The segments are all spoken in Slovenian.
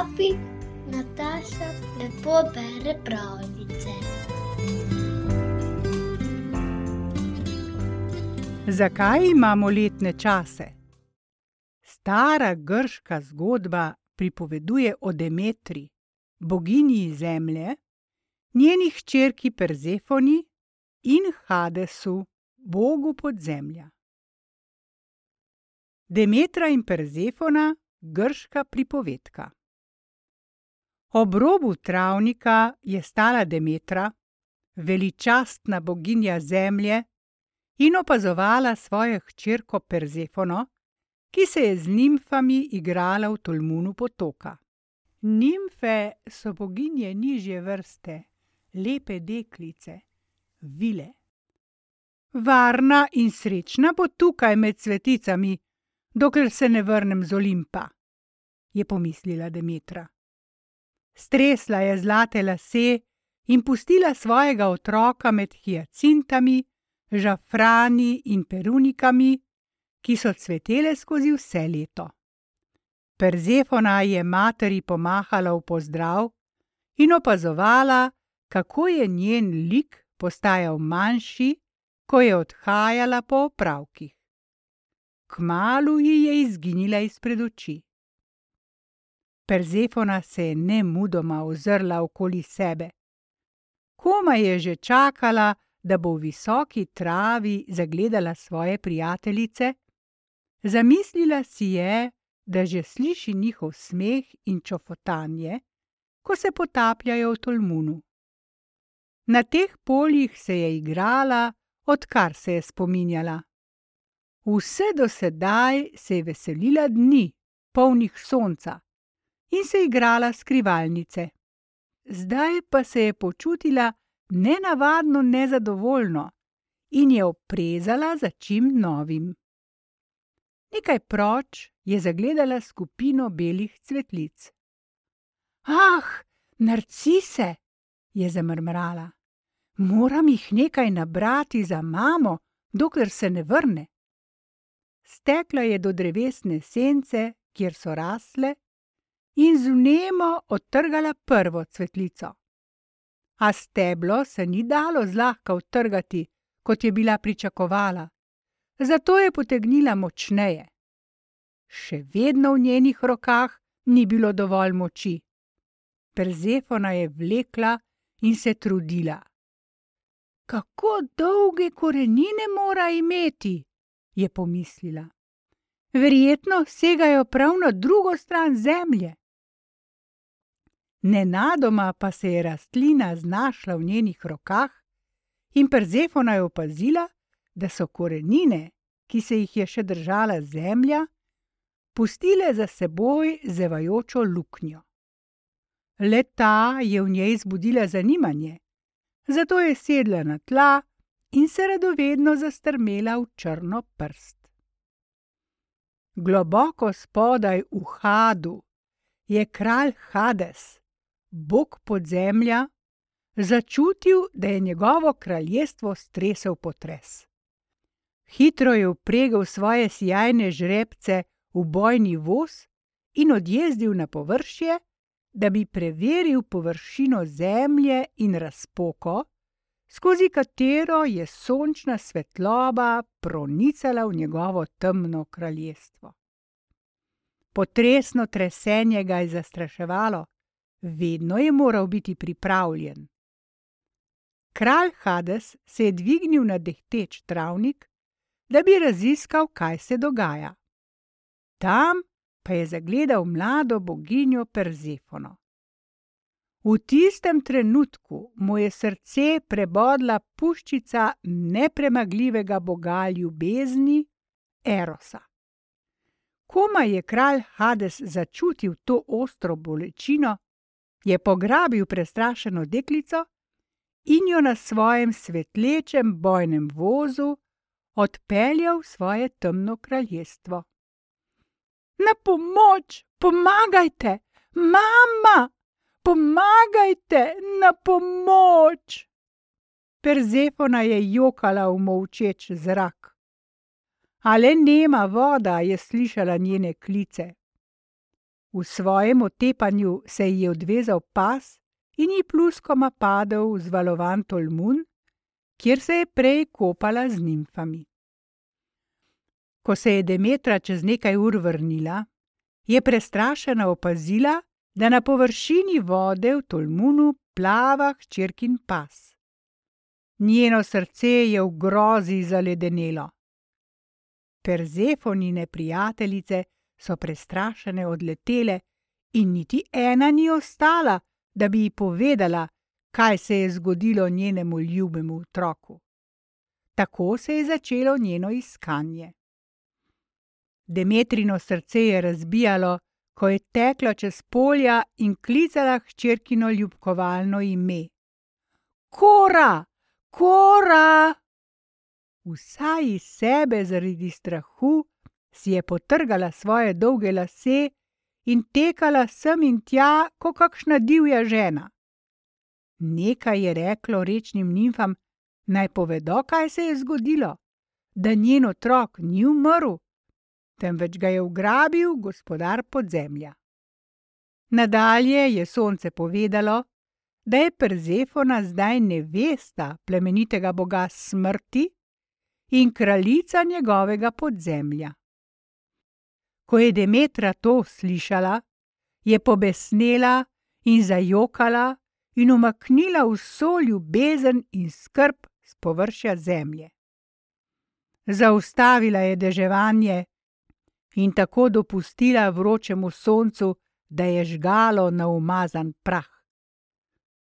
klopi, Nataša lepo bere pravljice. Zakaj imamo letne čase? Stara grška zgodba pripoveduje o Demetri, boginji zemlje, njeni hčerki Persefoni in Hadesu, bogu podzemlja. Demetra in Persefona, grška pripovedka. Ob robu travnika je stala Demetra, veličastna boginja zemlje, in opazovala svojo hčerko Persefono, ki se je z nimfami igrala v tolmunu potoka. Nimfe so boginje nižje vrste, lepe deklice, vile. Varna in srečna bo tukaj med sveticami, dokler se ne vrnem z Olimpa, je pomislila Demetra. Stresla je zlate lase in pustila svojega otroka med hiacintami, žafrani in perunikami, ki so cvetele skozi vse leto. Perzefona je materi pomahala v pozdrav in opazovala, kako je njen lik postajal manjši, ko je odhajala po opravkih. Kmalu ji je izginila izpred oči. Perzefona se je nemudoma ozrla okoli sebe. Koma je že čakala, da bo v visoki travi zagledala svoje prijateljice, zamislila si je, da že sliši njihov smeh in čofotanje, ko se potapljajo v tolmunu. Na teh poljih se je igrala, odkar se je spominjala. Vse do sedaj se je veselila dni, polnih sonca, in se igrala skrivalnice. Zdaj pa se je počutila nenavadno nezadovoljno in je oprezala za čim novim. Nekaj proč je zagledala skupino belih cvetlic. Ah, narcise, je zamrmrala. Moram jih nekaj nabrati za mamo, dokler se ne vrne. Stekla je do drevesne sence, kjer so rasle, in z vnemo odtrgala prvo cvetlico a steblo se ni dalo zlahka utrgati, kot je bila pričakovala, zato je potegnila močneje. Še vedno v njenih rokah ni bilo dovolj moči. Perzefona je vlekla in se trudila. Kako dolge korenine mora imeti, je pomislila. Verjetno segajo prav na drugo stran zemlje. Nenadoma pa se je rastlina znašla v njenih rokah in Perzefona je opazila, da so korenine, ki se jih je še držala zemlja, pustile za seboj zevajočo luknjo. Le ta je v njej zbudila zanimanje, zato je sedla na tla in se radovedno zastrmela v črno prst. Globoko spodaj v Hadu je kralj Hades bog podzemlja, začutil, da je njegovo kraljestvo stresel potres. Hitro je upregel svoje sjajne žrebce v bojni voz in odjezdil na površje, da bi preveril površino zemlje in razpoko, skozi katero je sončna svetloba pronicala v njegovo temno kraljestvo. Potresno tresenje ga je zastraševalo, vedno je moral biti pripravljen. Kralj Hades se je dvignil na dehteč travnik, da bi raziskal, kaj se dogaja. Tam pa je zagledal mlado boginjo Persefono. V tistem trenutku mu je srce prebodla puščica nepremagljivega boga ljubezni Erosa. Koma je kralj Hades začutil to ostro bolečino, je pograbil prestrašeno deklico in jo na svojem svetlečem bojnem vozu odpeljal v svoje temno kraljestvo. Na pomoč, pomagajte, mama, pomagajte, na pomoč! Perzefona je jokala v molčeč zrak. Ale nema voda je slišala njene klice. V svojem otepanju se ji je odvezal pas in ji pluskoma padel v zvalovan tolmun, kjer se je prej kopala z nimfami. Ko se je Demetra čez nekaj ur vrnila, je prestrašena opazila, da na površini vode v tolmunu plava hčerkin pas. Njeno srce je v grozi zaledenelo. Perzefonine prijateljice so prestrašene odletele in niti ena ni ostala, da bi ji povedala, kaj se je zgodilo njenemu ljubemu otroku. Tako se je začelo njeno iskanje. Demetrino srce je razbijalo, ko je tekla čez polja in klicala hčerkino ljubkovalno ime: Kora, kora! Vsa iz sebe zaradi strahu si je potrgala svoje dolge lase in tekala sem in tja, kot kakšna divja žena. Nekaj je reklo rečnim nimfam, naj povedo, kaj se je zgodilo, da njen otrok ni umrl, temveč ga je ugrabil gospodar podzemlja. Nadalje je sonce povedalo, da je Perzefona zdaj nevesta plemenitega boga smrti in kraljica njegovega podzemlja. Ko je Demetra to slišala, je pobesnela in zajokala in umaknila vso ljubezen in skrb z površja zemlje. Zaustavila je deževanje in tako dopustila vročemu soncu, da je žgalo na umazan prah.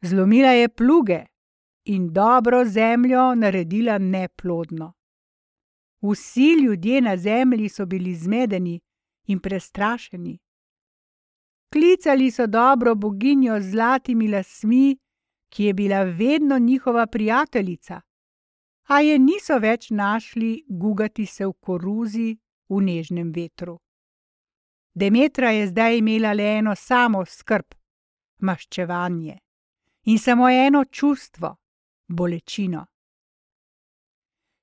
Zlomila je pluge in dobro zemljo naredila neplodno. Vsi ljudje na zemlji so bili zmedeni in prestrašeni. Klicali so dobro boginjo z zlatimi lasmi, ki je bila vedno njihova prijateljica, a je niso več našli gugati se v koruzi v nežnem vetru. Demetra je zdaj imela le eno samo skrb: maščevanje in samo eno čustvo: bolečino.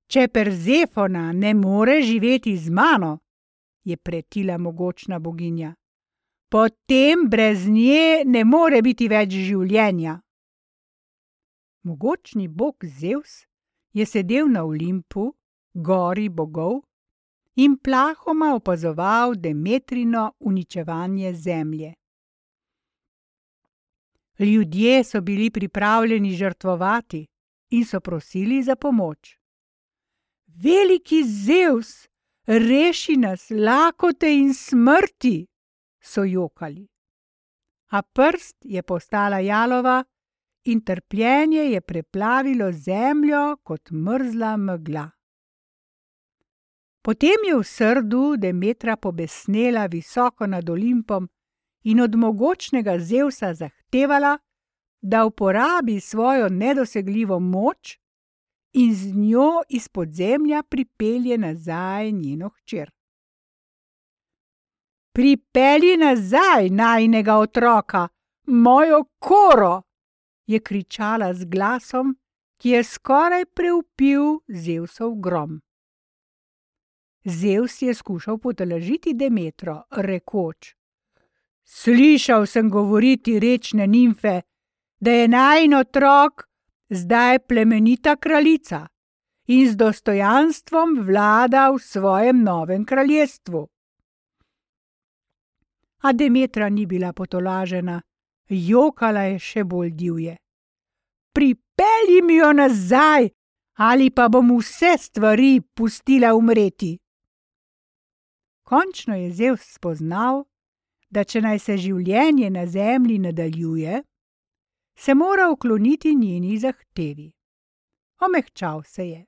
Če Perzefona ne more živeti z mano, je pretila mogočna boginja, potem brez nje ne more biti več življenja. Mogočni bog Zeus je sedel na Olimpu, gori bogov, in plahoma opazoval Demetrino uničevanje zemlje. Ljudje so bili pripravljeni žrtvovati in so prosili za pomoč. Veliki Zeus, reši nas lakote in smrti, so jokali. A prst je postala jalova in trpljenje je preplavilo zemljo kot mrzla megla. Potem je v srdu Demetra pobesnela visoko nad Olimpom in od mogočnega Zevsa zahtevala, da uporabi svojo nedosegljivo moč in z njo iz podzemlja pripelje nazaj njeno hčer. Pripelji nazaj najnega otroka, mojo koro! je kričala z glasom, ki je skoraj preupil Zevsov grom. Zevs je skušal potolažiti Demetro, rekoč: Slišal sem govoriti rečne nimfe, da je najn otrok zdaj plemenita kraljica in z dostojanstvom vlada v svojem novem kraljestvu. A Demetra ni bila potolažena, jokala je še bolj divje. Pripelji mi jo nazaj, ali pa bom vse stvari pustila umreti. Končno je Zevs spoznal, da če naj se življenje na zemlji nadaljuje, se mora ukloniti njeni zahtevi. Omehčal se je.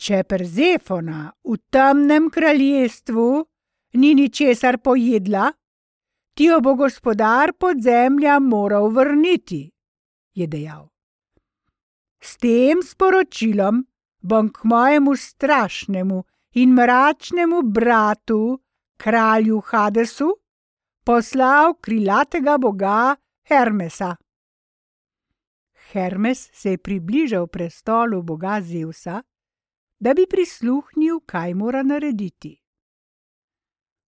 Če Perzefona v temnem kraljestvu ni ničesar pojedla, ti jo bo gospodar podzemlja moral vrniti, je dejal. S tem sporočilom bom k mojemu strašnemu in mračnemu bratu, kralju Hadesu, poslal krilatega boga Hermesa. Hermes se je približal prestolu boga Zeusa, da bi prisluhnil, kaj mora narediti.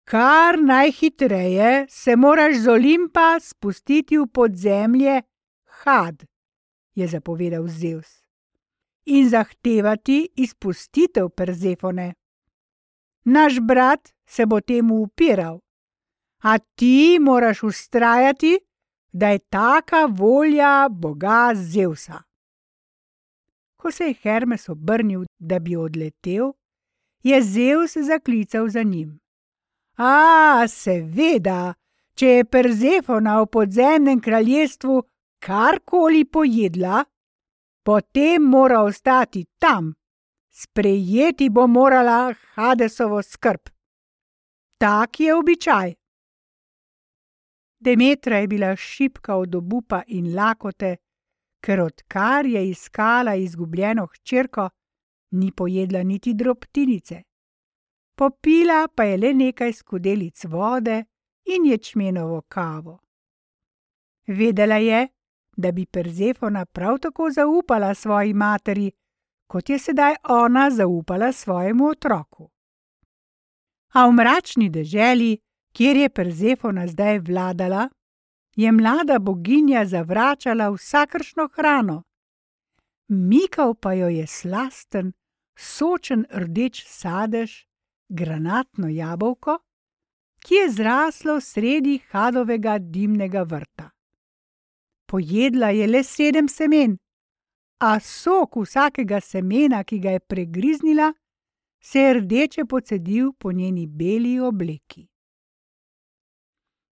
Kar najhitreje se moraš z Olimpa spustiti v podzemlje Had, je zapovedal Zeus, in zahtevati izpustitev Persefone. Naš brat se bo temu upiral, a ti moraš ustrajati, da je taka volja Boga Zeusa. Ko se je Hermes obrnil, da bi odletel, je Zeus zaklical za njim. A, seveda, če je Persefona v podzemnem kraljestvu karkoli pojedla, potem mora ostati tam, sprejeti bo morala Hadesovo skrb. Tak je običaj. Demetra je bila šipka od obupa in lakote, ker odkar je iskala izgubljeno hčerko, ni pojedla niti drobtinice. Popila pa je le nekaj skodelic vode in ječmenovo kavo. Vedela je, da bi Perzefona prav tako zaupala svoji materi, kot je sedaj ona zaupala svojemu otroku. A v mračni deželi, kjer je Perzefona zdaj vladala, je mlada boginja zavračala vsakršno hrano. Mikal pa jo je slasten, sočen rdeč sadež, granatno jabolko, ki je zraslo sredi hadovega dimnega vrta. Pojedla je le sedem semen, a sok vsakega semena, ki ga je pregriznila, se je rdeče pocedil po njeni beli obleki.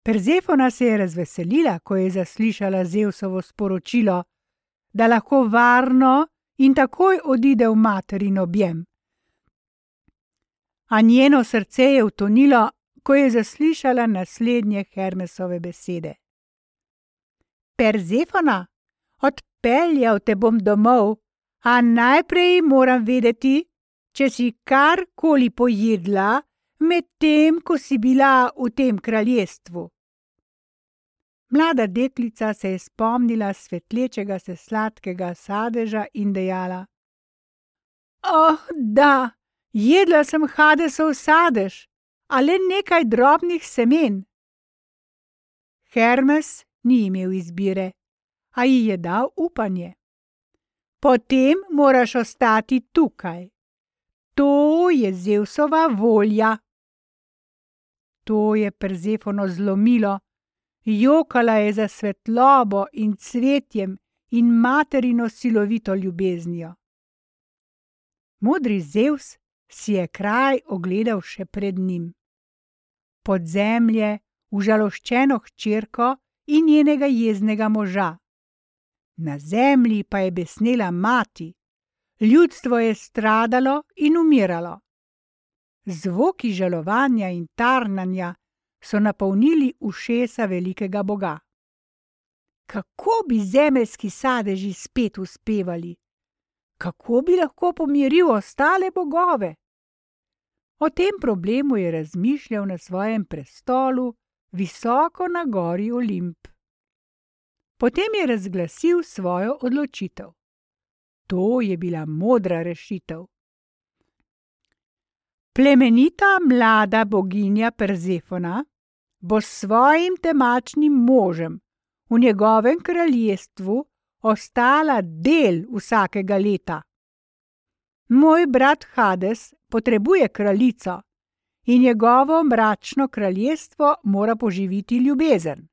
Perzefona se je razveselila, ko je zaslišala Zeusovo sporočilo, da lahko varno in takoj odide v materin objem. A njeno srce je utonilo, ko je zaslišala naslednje Hermesove besede. Perzefona, odpeljal te bom domov, a najprej moram vedeti, če si karkoli pojedla, medtem ko si bila v tem kraljestvu. Mlada deklica se je spomnila svetlečega se sladkega sadeža in dejala: Oh, da, jedla sem Hadesov sadež, a le nekaj drobnih semen. Hermes ni imel izbire, a ji je dal upanje. Potem moraš ostati tukaj. To je Zeusova volja. To je Perzefono zlomilo, jokala je za svetlobo in cvetjem in materino silovito ljubeznijo. Modri Zeus si je kraj ogledal še pred njim. Podzemlje, užaloščeno hčerko in njenega jeznega moža. Na zemlji pa je besnela mati, ljudstvo je stradalo in umiralo. Zvoki žalovanja in tarnanja so napolnili ušesa velikega boga. Kako bi zemeljski sadeži spet uspevali? Kako bi lahko pomiril ostale bogove? O tem problemu je razmišljal na svojem prestolu, visoko na gori Olimp. Potem je razglasil svojo odločitev. To je bila modra rešitev. Plemenita mlada boginja Perzefona bo s svojim temačnim možem v njegovem kraljestvu ostala del vsakega leta. Moj brat Hades potrebuje kraljico, in njegovo mračno kraljestvo mora poživiti ljubezen.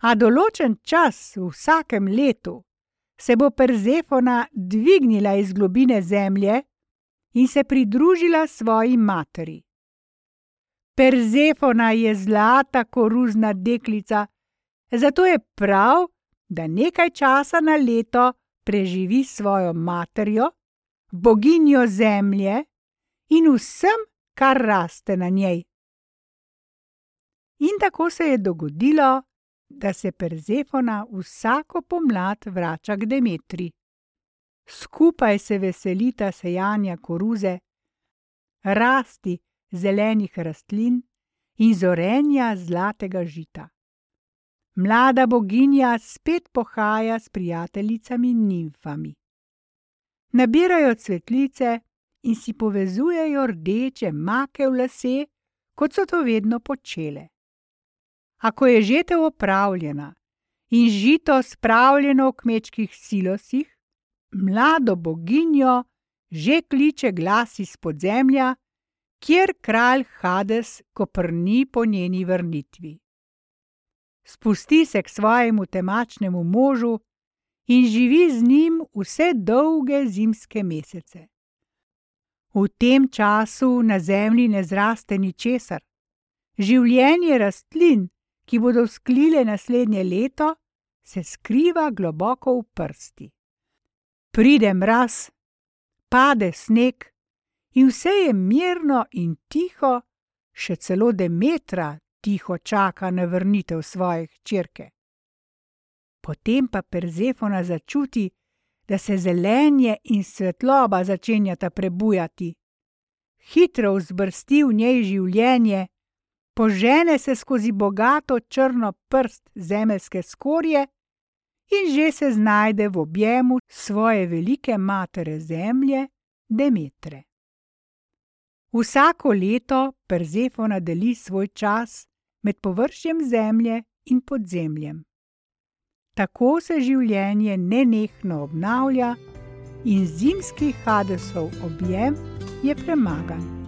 A določen čas v vsakem letu se bo Perzefona dvignila iz globine zemlje in se pridružila svoji materi. Perzefona je zlata koruzna deklica, zato je prav, da nekaj časa na leto preživi svojo materjo, boginjo zemlje in vsem, kar raste na njej. In tako se je dogodilo, da se Perzefona vsako pomlad vrača k Demetri. Skupaj se veselita sejanja koruze, rasti zelenih rastlin in zorenja zlatega žita. Mlada boginja spet pohaja s prijateljicami in nimfami. Nabirajo cvetlice in si povezujejo rdeče make v lase, kot so to vedno počele. A ko je žetev opravljena in žito spravljeno v kmečkih silosih, mlado boginjo že kliče glas iz podzemlja, kjer kralj Hades koprni po njeni vrnitvi. Spusti se k svojemu temačnemu možu in živi z njim vse dolge zimske mesece. V tem času na zemlji ne zraste ničesar. Življenje rastlin, ki bodo sklile naslednje leto, se skriva globoko v prsti. Pride mraz, pade sneg in vse je mirno in tiho, še celo Demetra tiho čaka na vrnitev svoje hčerke. Potem pa Perzefona začuti, da se zelenje in svetloba začenjata prebujati. Hitro vzbrsti v njej življenje, požene se skozi bogato črno prst zemeljske skorje in že se znajde v objemu svoje velike matere zemlje, Demetre. Vsako leto Perzefona deli svoj čas med površjem zemlje in podzemljem. Tako se življenje nenehno obnavlja in zimski Hadesov objem je premagan.